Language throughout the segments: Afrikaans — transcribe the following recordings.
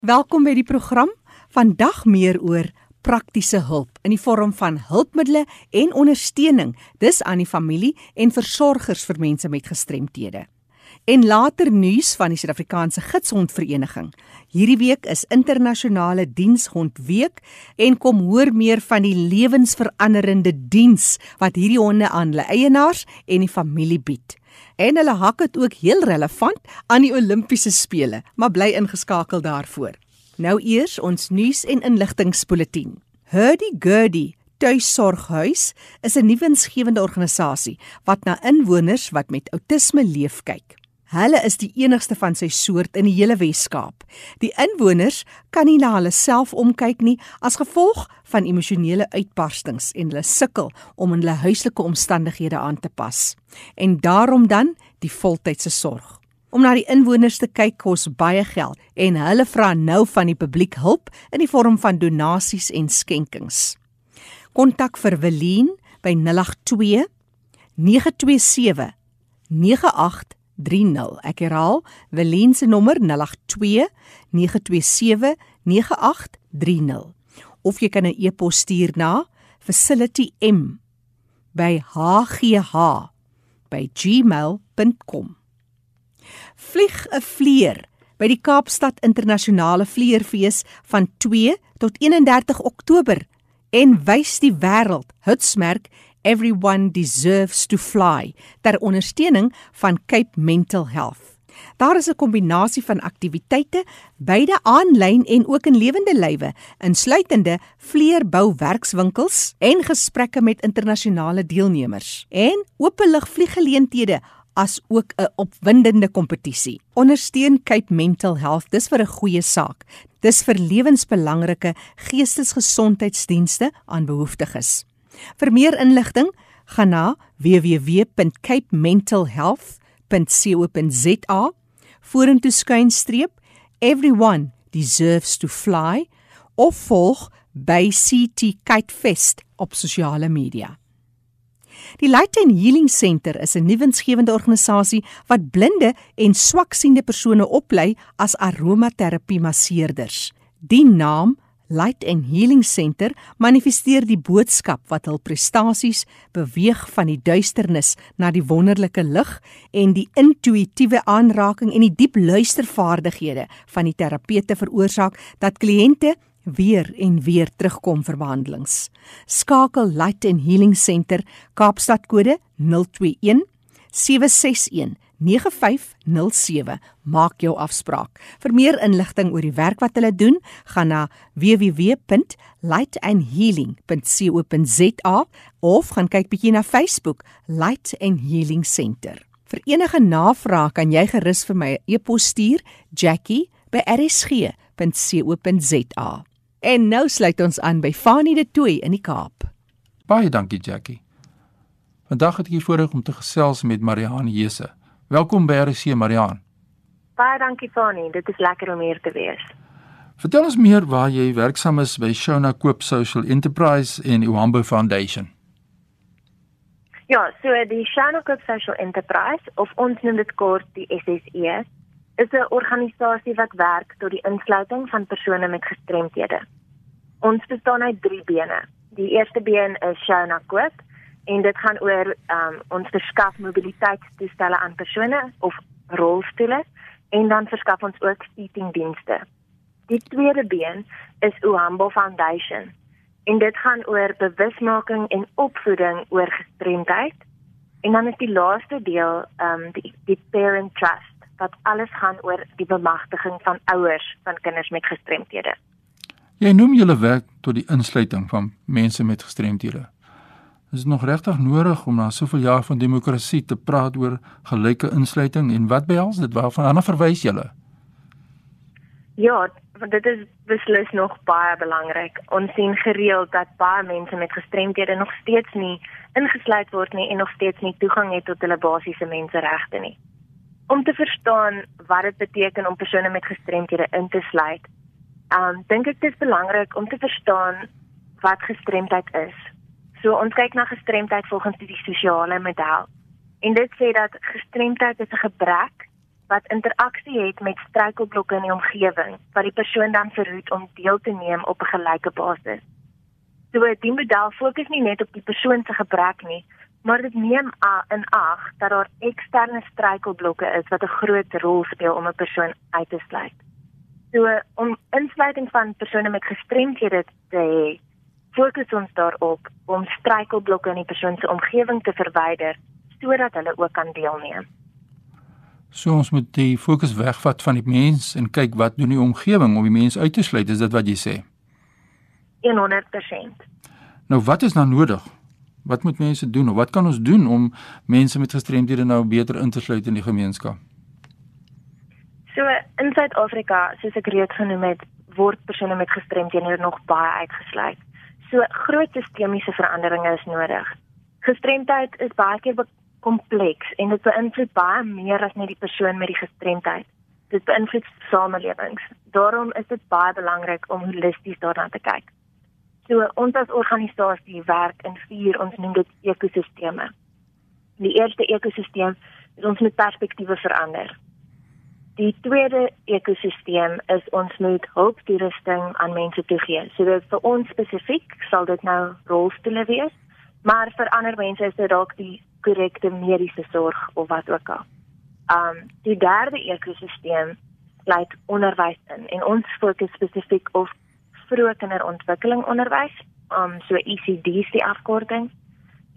Welkom by die program. Vandag meer oor praktiese hulp in die vorm van hulpmiddels en ondersteuning dis aan die familie en versorgers vir mense met gestremthede. En later nuus van die Suid-Afrikaanse Gidshondvereniging. Hierdie week is internasionale dienshondweek en kom hoor meer van die lewensveranderende diens wat hierdie honde aan hulle eienaars en die familie bied. En hulle hak dit ook heel relevant aan die Olimpiese spele, maar bly ingeskakel daarvoor. Nou eers ons nuus en inligtingspoletin. Hurdy Gurdy Tuisorghuis is 'n nuwensgewende organisasie wat na inwoners wat met outisme leef kyk. Hulle is die enigste van sy soort in die hele Wes-Kaap. Die inwoners kan nie na hulle self omkyk nie as gevolg van emosionele uitbarstings en hulle sukkel om in hulle huislike omstandighede aan te pas. En daarom dan die voltydse sorg. Om na die inwoners te kyk kos baie geld en hulle vra nou van die publiek hulp in die vorm van donasies en skenkings. Kontak vir Welien by 082 927 98 0830. Ek herhaal, Welien se nommer 082 927 9830. Of jy kan 'n e-pos stuur na facilitym@hgh@gmail.com. Vlieg 'n vleer by die Kaapstad Internasionale Vleerfees van 2 tot 31 Oktober en wys die wêreld hitsmerk Everyone Deserves to Fly ter ondersteuning van Cape Mental Health. Daar is 'n kombinasie van aktiwiteite, beide aanlyn en ook in lewende lywe, insluitende vleerbou werkswinkels en gesprekke met internasionale deelnemers en openlig vlieggeleenthede as ook 'n opwindende kompetisie. Ondersteun Cape Mental Health, dis vir 'n goeie saak. Dis vir lewensbelangrike geestesgesondheidsdienste aan behoeftiges. Vir meer inligting, gaan na www.capementalhealth.co.za vorentoe skuinstreep everyone deserves to fly of volg by CT Kitefest op sosiale media. Die Light and Healing Center is 'n nuwensgewende organisasie wat blinde en swaksiende persone oplei as aromaterapie masseerders. Die naam Light and Healing Center manifesteer die boodskap wat hul prestasies beweeg van die duisternis na die wonderlike lig en die intuïtiewe aanraking en die diep luistervaardighede van die terapeute veroorsaak dat kliënte weer en weer terugkom vir behandelings. Skakel Light and Healing Center Kaapstad kode 021 761 9507 maak jou afspraak. Vir meer inligting oor die werk wat hulle doen, gaan na www.lightandhealing.co.za of gaan kyk bietjie na Facebook Light and Healing Center. Vir enige navrae kan jy gerus vir my 'n e e-pos stuur, Jackie@rsg.co.za. En nou sluit ons aan by Fanie de Tooi in die Kaap. Baie dankie Jackie. Vandag het ek hier voorreg om te gesels met Marianne Jese. Welkom by RC Marian. Baie dankie Fani, dit is lekker om hier te wees. Vertel ons meer waar jy werksaam is by Shona Koop Social Enterprise en Uhambo Foundation. Ja, so die Shona Koop Social Enterprise of ons noem dit kort die SSE is 'n organisasie wat werk tot die insluiting van persone met gestremthede. Ons bestaan uit 3 bene. Die eerste been is Shona Koop en dit gaan oor um, ons verskaf mobiliteitstoestelle aan persone of rolstoele en dan verskaf ons ook seatingdienste. Die tweede been is Uhambo Foundation en dit gaan oor bewusmaking en opvoeding oor gestremdheid. En dan is die laaste deel um die die parent trust wat alles gaan oor die bemagtiging van ouers van kinders met gestremthede. Jy noem julle werk tot die insluiting van mense met gestremthede. Is nog regtig nodig om na soveel jaar van demokrasie te praat oor gelyke insluiting en wat behels dit waarvan ander verwys julle? Ja, want dit is beslis nog baie belangrik. Ons sien gereeld dat baie mense met gestremdhede nog steeds nie ingesluit word nie en nog steeds nie toegang het tot hulle basiese menseregte nie. Om te verstaan wat dit beteken om persone met gestremdhede in te sluit, um, dink ek dit is belangrik om te verstaan wat gestremdheid is So ons kyk na gestremdheid volgens die sosiale model. En dit sê dat gestremdheid is 'n gebrek wat interaksie het met struikelblokke in die omgewing wat die persoon dan verhoed om deel te neem op 'n gelyke basis. So die model fokus nie net op die persoon se gebrek nie, maar dit neem in ag dat daar eksterne struikelblokke is wat 'n groot rol speel om 'n persoon uit te sluit. So om insluiting van persone met gestremdhede te hê, fokus ons daarop om struikelblokke in die persoon se omgewing te verwyder sodat hulle ook kan deelneem. So ons moet die fokus wegvat van die mens en kyk wat doen die omgewing om die mens uit te sluit, is dit wat jy sê? 100%. Nou wat is nou nodig? Wat moet mense doen of wat kan ons doen om mense met gestremdhede nou beter in te sluit in die gemeenskap? So in Suid-Afrika, soos ek reeds genoem het, word persone met gestremdhede nog baie uitgesluit. So groot sistemiese veranderinge is nodig. Gestremdheid is baie keer kompleks en dit beïnvloed baie meer as net die persoon met die gestremdheid. Dit beïnvloed samelewings. Daarom is dit baie belangrik om holisties daarna te kyk. So ons as organisasie werk in vier ons noem dit ekosisteme. Die eerste ekosisteem is ons met perspektiewe verander. Die tweede ekosisteem is ons moet hulptoerusting aan mense toegee. So dit vir ons spesifiek sal dit nou rolstoele wees, maar vir ander mense is dit dalk die korrekte mediese sorg of wat ook al. Um die derde ekosisteem sluit onderwys in en ons fokus spesifiek op vroeë kinderontwikkeling onderwys, um so ECD is die afkorting.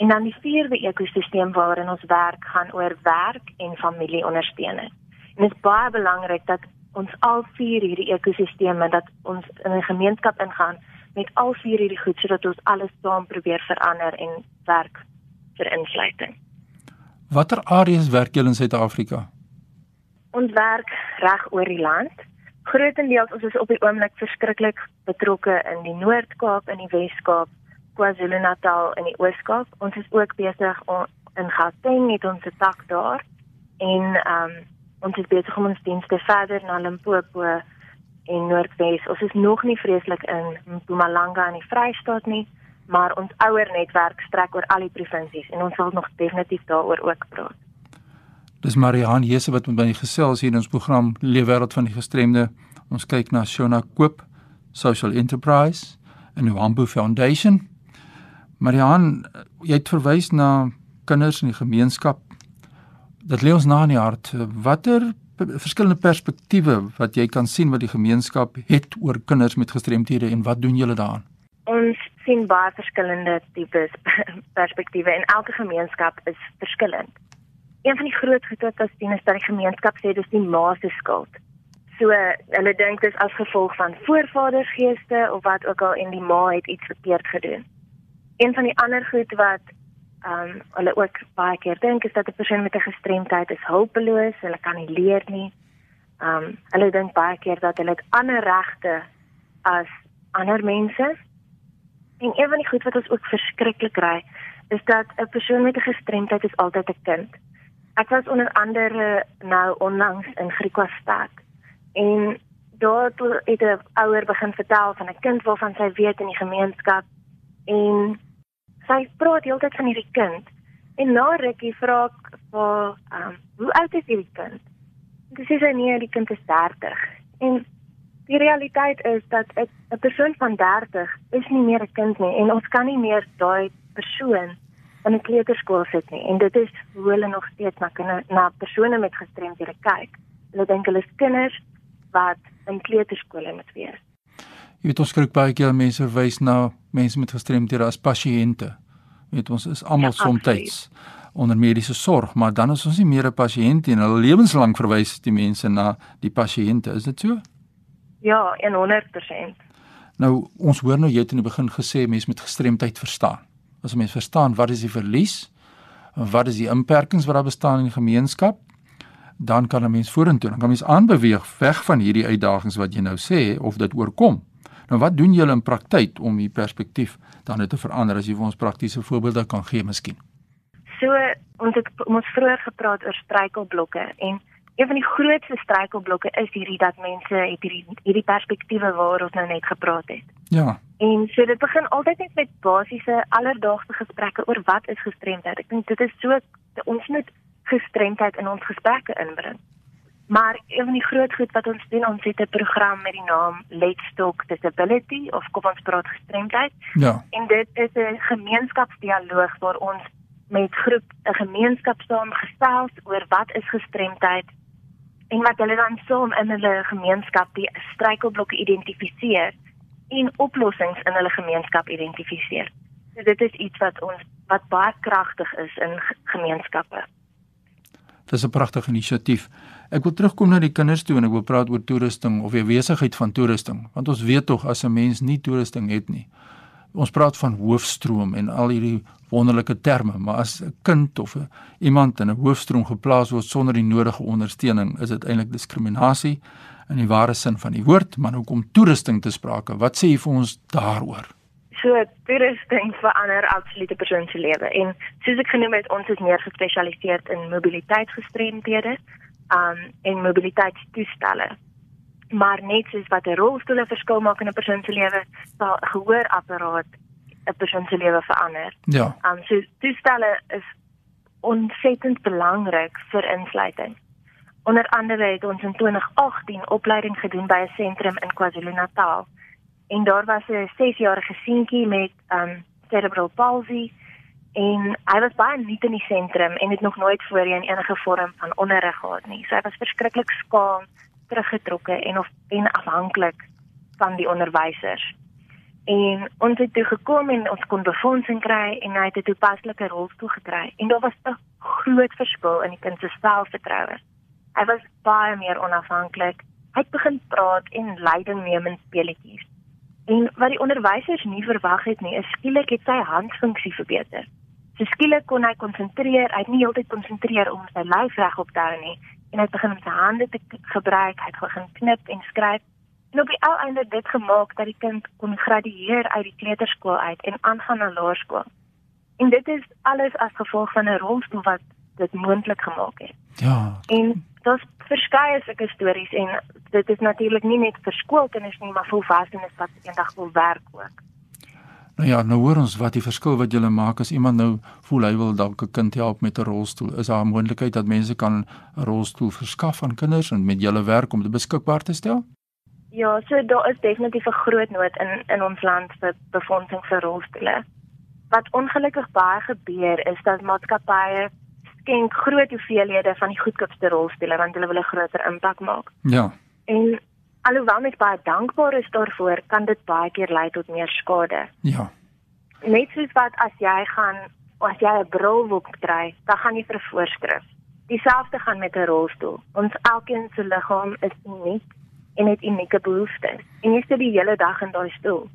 En dan die vierde ekosisteem waarin ons werk gaan oor werk en familieondersteuning. En dit is baie belangrik dat ons al vier hierdie ekosisteme dat ons in 'n gemeenskap ingaan met al vier hierdie goed sodat ons alles saam probeer verander en werk vir insluiting. Watter areas werk julle in Suid-Afrika? Ons werk reg oor die land. Grootendeels ons is op die oomblik verskriklik betrokke in die Noord-Kaap en die Wes-Kaap, KwaZulu-Natal en die Oos-Kaap. Ons is ook besig om in Gauteng het ons 'n tak daar en ehm um, ons is besig om ons dienste verder na Limpopo en Noordwes. Ons is nog nie vreeslik in Mpumalanga in die Vrystaat nie maar ons ouer netwerk strek oor al die provinsies en ons sal nog definitief daaroor ook praat. Dis Marihan Jese wat met my gesels hier in ons program Leefwêreld van die gestremde. Ons kyk na Shona Koop Social Enterprise en die Wambu Foundation. Marihan, jy het verwys na kinders in die gemeenskap. Dit lê ons na in die hart. Watter verskillende perspektiewe wat jy kan sien wat die gemeenskap het oor kinders met gestremthede en wat doen julle daaraan? Ons sien baie verskillende tipes perspektiewe en elke gemeenskap is verskillend. Een van die groot goed wat ons sien is dat die gemeenskap sê dis die ma se skuld. So hulle dink dit is as gevolg van voorvadersgeeste of wat ook al en die ma het iets verkeerd gedoen. Een van die ander goed wat ehm um, hulle ook baie keer dink is dat 'n persoon met 'n gestremdheid is hulpeloos, hulle kan nie leer nie. Ehm um, hulle dink baie keer dat hulle ander regte as ander mense En een van die goed wat ons ook verskriklik kry, is dat 'n persoon met 'n gestremdheid is altyd 'n kind. Ek was onder andere nou onlangs in Griquastad en daar het 'n ouer begin vertel van 'n kind waarvan sy weet in die gemeenskap en sy praat heeltyd van hierdie kind. En na rukkie vra ek vir um, hoe oud is hierdie kind? Dis sê nee, die kind is 30. En Die realiteit is dat 'n persoon van 30 is nie meer 'n kind nie en ons kan nie meer daai persoon in 'n kleuterskool sit nie en dit is hoe hulle nog steeds na kinder, na persone met gestremdhede kyk. Hulle dink hulle is kinders wat in kleuterskole moet wees. Jy weet ons skrik baie keer mense verwys na mense met gestremdhede as pasiënte. Jy weet ons is almal ja, soms onder mediese sorg, maar dan is ons nie meer 'n pasiënt nie. Hulle lewenslank verwys die mense na die pasiënte. Is dit so? Ja, 100%. Nou, ons hoor nou jy het in die begin gesê mense met gestremdheid verstaan. As 'n mens verstaan wat is die verlies, wat is die beperkings wat daar bestaan in die gemeenskap, dan kan 'n mens vorentoe, dan kan mens aanbeweeg weg van hierdie uitdagings wat jy nou sê of dit oorkom. Nou wat doen julle in praktyk om hier perspektief dan net te verander as jy vir ons praktiese voorbeelde kan gee miskien? So, ons het ons vroeër gepraat oor struikelblokke en Een van die grootste struikelblokke is hierdie dat mense het hierdie hierdie perspektiewe waar ons nou net gepraat het. Ja. En so dit begin altyd net met basiese alledaagse gesprekke oor wat is gestremdheid. Ek dink dit is so ons moet gestremdheid in ons gesprekke inbring. Maar een van die groot goed wat ons doen, ons het 'n program met die naam Let's Talk Disability of kom ons praat gestremdheid. Ja. En dit is 'n gemeenskapsdialoog waar ons met groep 'n gemeenskap saam gesels oor wat is gestremdheid en wat hulle dan saam in hulle gemeenskap die struikelblokke identifiseer en oplossings in hulle gemeenskap identifiseer. So dit is iets wat ons wat baie kragtig is in gemeenskappe. Dis 'n pragtige inisiatief. Ek wil terugkom na die kinders toe en ek wil praat oor toerusting of die besigheid van toerusting, want ons weet tog as 'n mens nie toerusting het nie. Ons praat van hoofstroom en al hierdie wonderlike terme, maar as 'n kind of iemand in 'n hoofstroom geplaas word sonder die nodige ondersteuning, is dit eintlik diskriminasie in die ware sin van die woord, maar hoe kom toerusting te sprake? Wat sê jy vir ons daaroor? So toerusting verander absoluut 'n persoon se lewe en soos ek genoem het, ons is meer gespesialiseer in mobiliteitsgestremdhede, um en mobiliteitstoestelle. Maar net soos wat 'n rolstoel 'n verskil maak in 'n persoon se lewe, sal 'n gehoorapparaat 'n persoon se lewe verander. Ja. Um so toestelle is ontsettend belangrik vir insluiting. Onder andere het ons in 2018 opleiding gedoen by 'n sentrum in KwaZulu-Natal en daar was 'n 6-jarige seentjie met um cerebral palsy en hy was baie nuut in die sentrum en het nog nooit voorheen enige vorm van onderrig gehad nie. So hy was verskriklik skaam, teruggetrokke en of en afhanklik van die onderwysers. En ons het toe gekom en ons kon befondsing kry en hy het 'n toepaslike rolstoel gekry en daar was 'n groot verskil in die kind se selfvertroue. Hy was baie meer onafhanklik. Hy het begin praat en leiding neem in speletjies. En wat die onderwysers nie verwag het nie, is skielik het sy handfunksie verbeter. So skielik kon hy konsentreer, hy het nie heeltyd konsentreer om sy lyf regop te hou nie en hy het begin om sy hande te gebruik, hy het begin knip en skryf. En op die ou einde dit gemaak dat die kind kon gradueer uit die kleuterskool uit en aangaan na laerskool. En dit is alles as gevolg van 'n rolstoel wat dit moontlik gemaak het. Ja. En daar's verskeie sulke stories en dit is natuurlik nie net vir skoolkinders nie, maar volwassenes wat eendag wil werk ook. Nou ja, nou hoor ons wat die verskil wat julle maak as iemand nou voel hy wil dalk 'n kind help met 'n rolstoel. Is daar 'n moontlikheid dat mense kan 'n rolstoel verskaf aan kinders en met julle werk om dit beskikbaar te stel? Ja, so daar is definitief 'n groot nood in in ons land vir befondsing vir rolstoele. Wat ongelukkig baie gebeur is dat maatskappye skenk groot hoeveelhede van die goedkoopste rolstoele want hulle wil 'n groter impak maak. Ja. En alhoewel mens baie dankbaar is daarvoor, kan dit baie keer lei tot meer skade. Ja. Net soos wat as jy gaan as jy 'n bril wil kry, dan gaan jy vir 'n voorskrif. Dieselfde gaan met 'n rolstoel. Ons elkeen se liggaam is uniek en het unieke behoeftes. En jy sit die hele dag in daai stoel.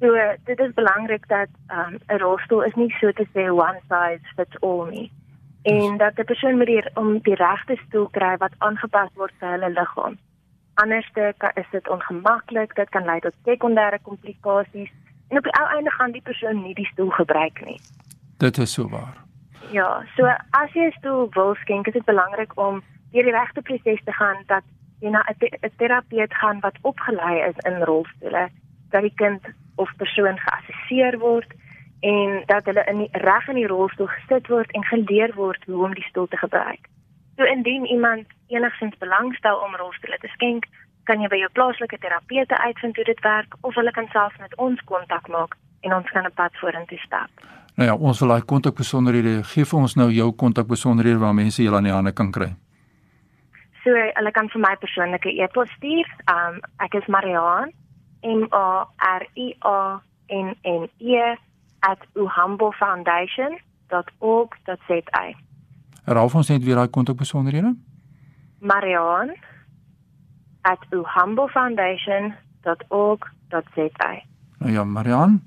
So dit is belangrik dat um, 'n um, rolstoel is nie so te sê one size fits all nie. En dat 'n persoon moet hier om die regte stoel kry wat aangepas word vir hulle liggaam. Anderste is dit ongemaklik, dit kan lei tot sekondêre komplikasies en op die ou einde gaan die persoon nie die stoel gebruik nie. Dit is so waar. Ja, so as jy 'n stoel wil skenk, is dit belangrik om deur die regte proses te gaan dat jy na 'n terapeut gaan wat opgelei is in rolstoele, dat die kind of persoon geassesseer word en dat hulle in die reg in die rolstoel gesit word en geleer word hoe om die stoel te gebruik. So indien iemand enigsins belangstel om rolstoele te skenk, kan jy by jou plaaslike terapeute uitvind hoe dit werk of hulle kan selfs met ons kontak maak en ons kan 'n pad vorentoe stap. Nou ja, ons wil daai kontakbesonderhede gee vir ons nou jou kontakbesonderhede waar mense julle aan die hande kan kry. So hulle kan vir my persoonlike e-pos stuur. Um ek is Mariaan M A R I A N N E @uhambofoundation.org.za. Raaf ons net weer daai kontakbesonderhede. Mariaan @uhambofoundation.org.za. Nou ja, Mariaan,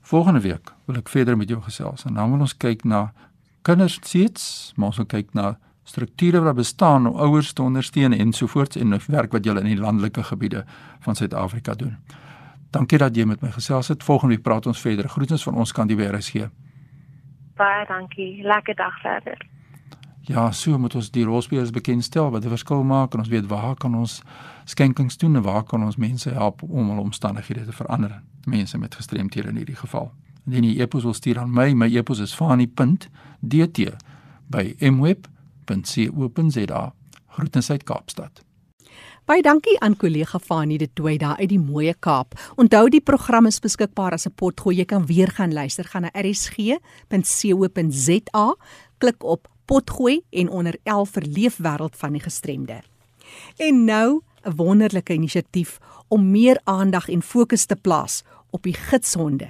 volgende week wil ek verder met jou gesels en dan wil ons kyk na kinderseets, maar ons wil kyk na strukture wat bestaan om ouers te ondersteun en sovoorts en nou werk wat julle in die landelike gebiede van Suid-Afrika doen. Dankie dat jy met my gesels het. Volgende week praat ons verder. Groetens van ons kant die WRSG. Baie dankie. Lekker dag verder. Ja, so moet ons die rolspelers bekendstel wat 'n verskil maak en ons weet waar kan ons skenkings doen en waar kan ons mense help om hul omstandighede te verander. Mense met gestremthede in hierdie geval. Indien jy e-pos wil stuur aan my, my e-pos is fani.dt by mweb.co.za. Groetens uit Kaapstad. Baie dankie aan kollega Fanie de Tooi daar uit die mooie Kaap. Onthou die program is beskikbaar as 'n potgooi. Jy kan weer gaan luister. Gaan na rsg.co.za, klik op potgooi en onder 11 vir leefwêreld van die gestremde. En nou 'n wonderlike inisiatief om meer aandag en fokus te plaas op die gidshonde.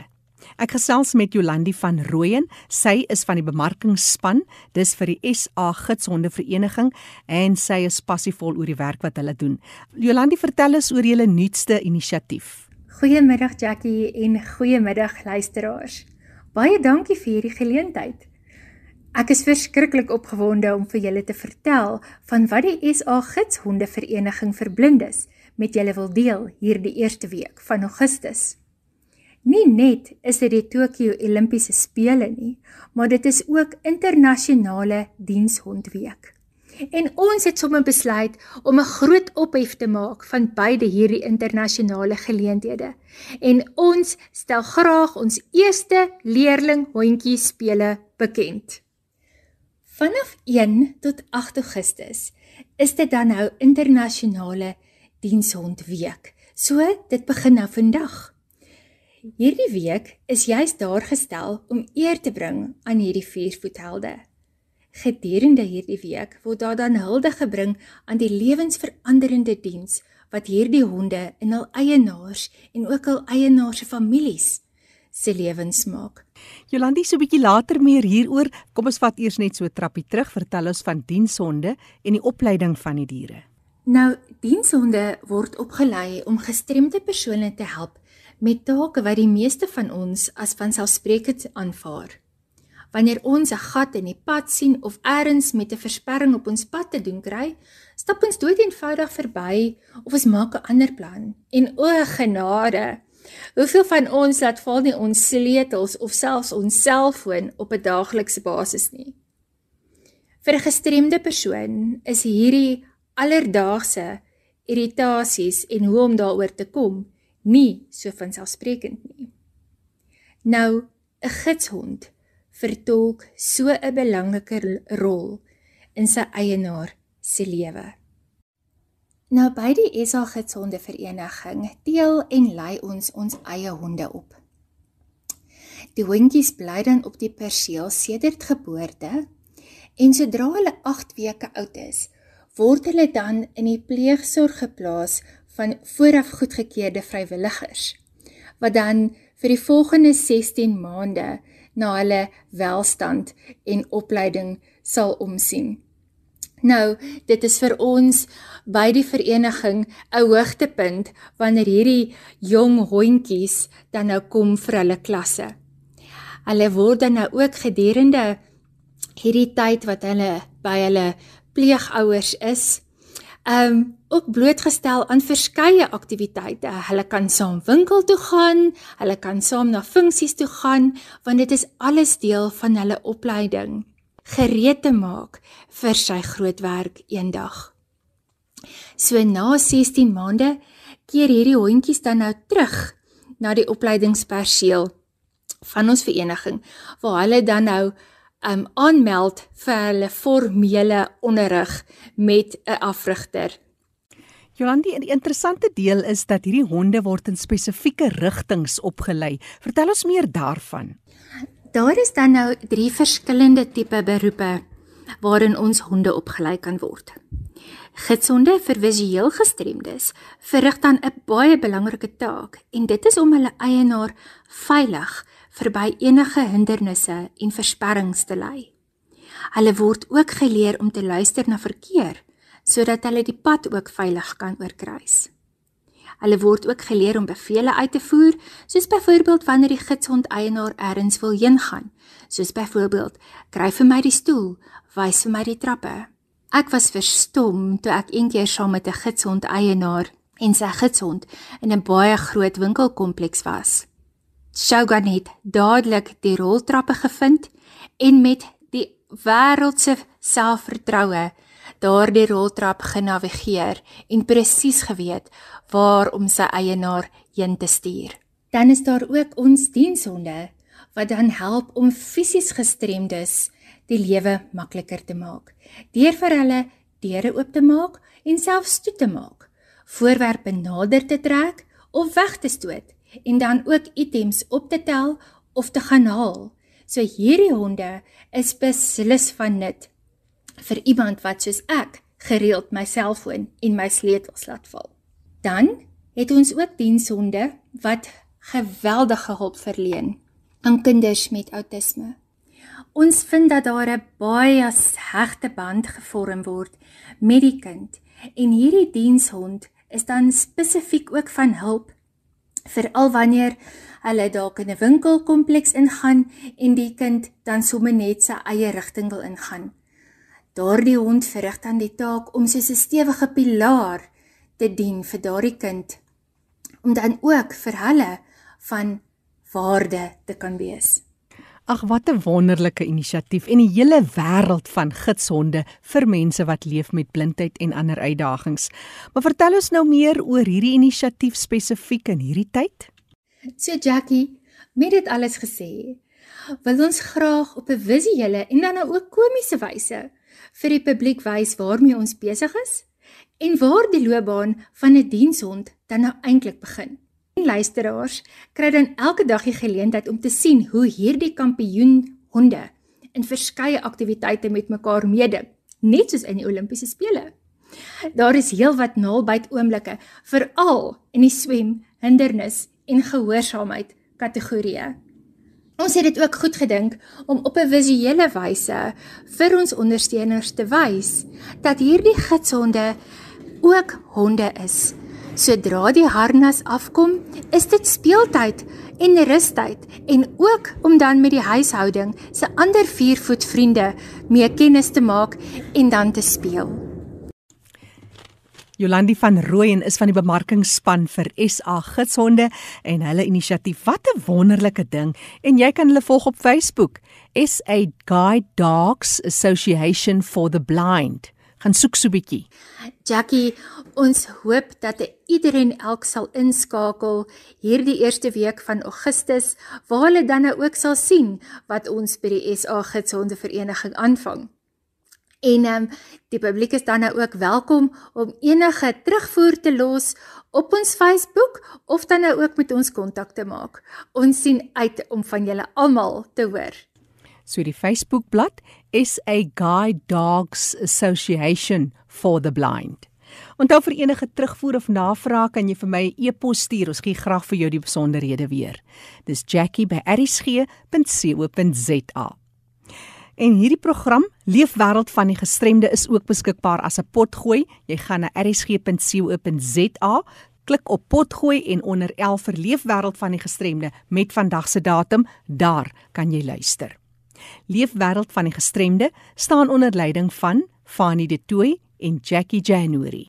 Ek gesels met Jolandi van Rooyen. Sy is van die bemarkingsspan, dis vir die SA Gidshonde Vereniging en sy is passievol oor die werk wat hulle doen. Jolandi, vertel ons oor julle nuutste inisiatief. Goeiemiddag Jackie en goeiemiddag luisteraars. Baie dankie vir hierdie geleentheid. Ek is verskriklik opgewonde om vir julle te vertel van wat die SA Gidshonde Vereniging vir Blindes met julle wil deel hierdie eerste week van Augustus. Nie net is dit die Tokio Olimpiese spele nie, maar dit is ook internasionale dienshondweek. En ons het sommer besluit om 'n groot ophef te maak van beide hierdie internasionale geleenthede. En ons stel graag ons eerste leerling hondjie spele bekend. Vanaf 1 tot 8 Augustus is dit dan nou internasionale dienshondweek. So dit begin nou vandag. Hierdie week is juis daar gestel om eer te bring aan hierdie viervoethelde. Gedurende hierdie week word daar dan hulde gebring aan die lewensveranderende diens wat hierdie honde in hul eienaars en ook hul eienaars se families se lewens maak. Jolandi so 'n bietjie later meer hieroor. Kom ons vat eers net so 'n trappie terug, vertel ons van dienshonde en die opleiding van die diere. Nou, dienshonde word opgelei om gestremde persone te help met take wat die meeste van ons as vanselfsprekend aanvaar. Wanneer ons 'n gat in die pad sien of ergens met 'n versperring op ons pad te doen kry, stap ons dood eenvoudig verby of ons maak 'n ander plan. En o genade, hoeveel van ons laat val nie ons sleutels of selfs ons selfoon op 'n daaglikse basis nie. Vir 'n gestremde persoon is hierdie alledaagse irritasies en hoe om daaroor te kom nie so vanselfsprekend nie. Nou, 'n gidshond vertolk so 'n belangrike rol in sy eienaar se lewe. Nou by die SA Gidshonde Vereniging deel en lei ons ons eie honde op. Die hondjies bly dan op die perseel sedert geboorte en sodra hulle 8 weke oud is, word hulle dan in die pleegsorg geplaas van vooraf goedgekeurde vrywilligers wat dan vir die volgende 16 maande na hulle welstand en opleiding sal omsien. Nou, dit is vir ons by die vereniging 'n hoogtepunt wanneer hierdie jong hondjies dan nou kom vir hulle klasse. Hulle word dan nou ook gedurende hierdie tyd wat hulle by hulle pleegouers is, um, ook blootgestel aan verskeie aktiwiteite. Hulle kan saam winkel toe gaan, hulle kan saam na funksies toe gaan, want dit is alles deel van hulle opleiding gereed te maak vir sy groot werk eendag. So na 16 maande keer hierdie hondjies dan nou terug na die opleidingsperseel van ons vereniging waar hulle dan nou um aanmeld vir hulle formele onderrig met 'n afrigter. Jolandi, 'n interessante deel is dat hierdie honde word in spesifieke rigtings opgelei. Vertel ons meer daarvan. Daar is dan nou drie verskillende tipe beroepe waarin ons honde opgelei kan word. Gidshonde vir visueel gestremdes verrig dan 'n baie belangrike taak en dit is om hulle eienaar veilig verby enige hindernisse en versperrings te lei. Hulle word ook geleer om te luister na verkeer sodat hulle die pad ook veilig kan oorkruis. Hulle word ook geleer om bevele uit te voer, soos byvoorbeeld wanneer die gidshond eienaar ergens wil heen gaan, soos byvoorbeeld: "Kry vir my die stoel, wys vir my die trappe." Ek was verstom toe ek eendag saam met 'n gidshond eienaar en sy gidshond in 'n baie groot winkelkompleks was. Shogun het dadelik die roltrappe gevind en met die wêreldse selfvertroue daardie roltrap genavigeer en presies geweet waar om sy eienaar heen te stuur. Dan is daar ook ons dienshonde wat dan help om fisies gestremdes die lewe makliker te maak. Deur vir hulle deure oop te maak en selfs toe te maak, voorwerpe nader te trek of weg te stoot en dan ook items op te tel of te gaan haal. So hierdie honde is beslis van nut vir iemand wat soos ek gereeld my selfoon en my sleutels laat val. Dan het ons ook dienshonde wat geweldige hulp verleen aan kinders met outisme. Ons vind dat daar 'n baie hegte band gevorm word met die kind en hierdie dienshond is dan spesifiek ook van hulp veral wanneer hulle dalk in 'n winkelkompleks ingaan en die kind dan sommer net sy eie rigting wil ingaan. Daardie hond verrig dan die taak om soos 'n stewige pilaar te dien vir daardie kind om dan ook vir hulle van waarde te kan wees. Ag wat 'n wonderlike inisiatief en die hele wêreld van gidshonde vir mense wat leef met blindheid en ander uitdagings. Maar vertel ons nou meer oor hierdie inisiatief spesifiek in hierdie tyd. So Jackie, met dit alles gesê, wil ons graag op 'n visuele en dan ook komiese wyse vir die publiek wys waarmee ons besig is en waar die loopbaan van 'n dienshond dan nou eintlik begin. En luisteraars kry dan elke dag die geleentheid om te sien hoe hierdie kampioen honde in verskeie aktiwiteite met mekaar meeding, net soos in die Olimpiese spele. Daar is heelwat naalbyt oomblikke, veral in die swem, hindernis en gehoorsaamheid kategorieë. Ons het dit ook goed gedink om op 'n visuele wyse vir ons ondersteuners te wys dat hierdie gidshonde ook honde is Sodra die harnas afkom, is dit speeltyd en rustyd en ook om dan met die huishouding se ander viervoet vriende mee kennis te maak en dan te speel. Jolandi van Rooyen is van die bemarkingsspan vir SA Gidshonde en hulle inisiatief. Wat 'n wonderlike ding. En jy kan hulle volg op Facebook. SA Guide Dogs Association for the Blind gaan soek so bietjie. Jackie, ons hoop dat iedereen elk sal inskakel hierdie eerste week van Augustus waar hulle dan nou ook sal sien wat ons by die SA Gidsonde Vereniging aanvang. En ehm um, die publiek is dan nou ook welkom om enige terugvoer te los op ons Facebook of dan nou ook met ons kontak te maak. Ons sien uit om van julle almal te hoor. So die Facebookblad is a Guide Dogs Association for the Blind. Onthou vir enige terugvoer of navraag kan jy vir my 'n e e-pos stuur. Ons gee graag vir jou die besonderhede weer. Dis jackie@rsg.co.za. En hierdie program Leefwêreld van die Gestremde is ook beskikbaar as 'n potgooi. Jy gaan na rsg.co.za, klik op potgooi en onder 11 vir Leefwêreld van die Gestremde met vandag se datum, daar kan jy luister. Leefwêreld van die gestremde staan onder leiding van Fanie De Tooy en Jackie January.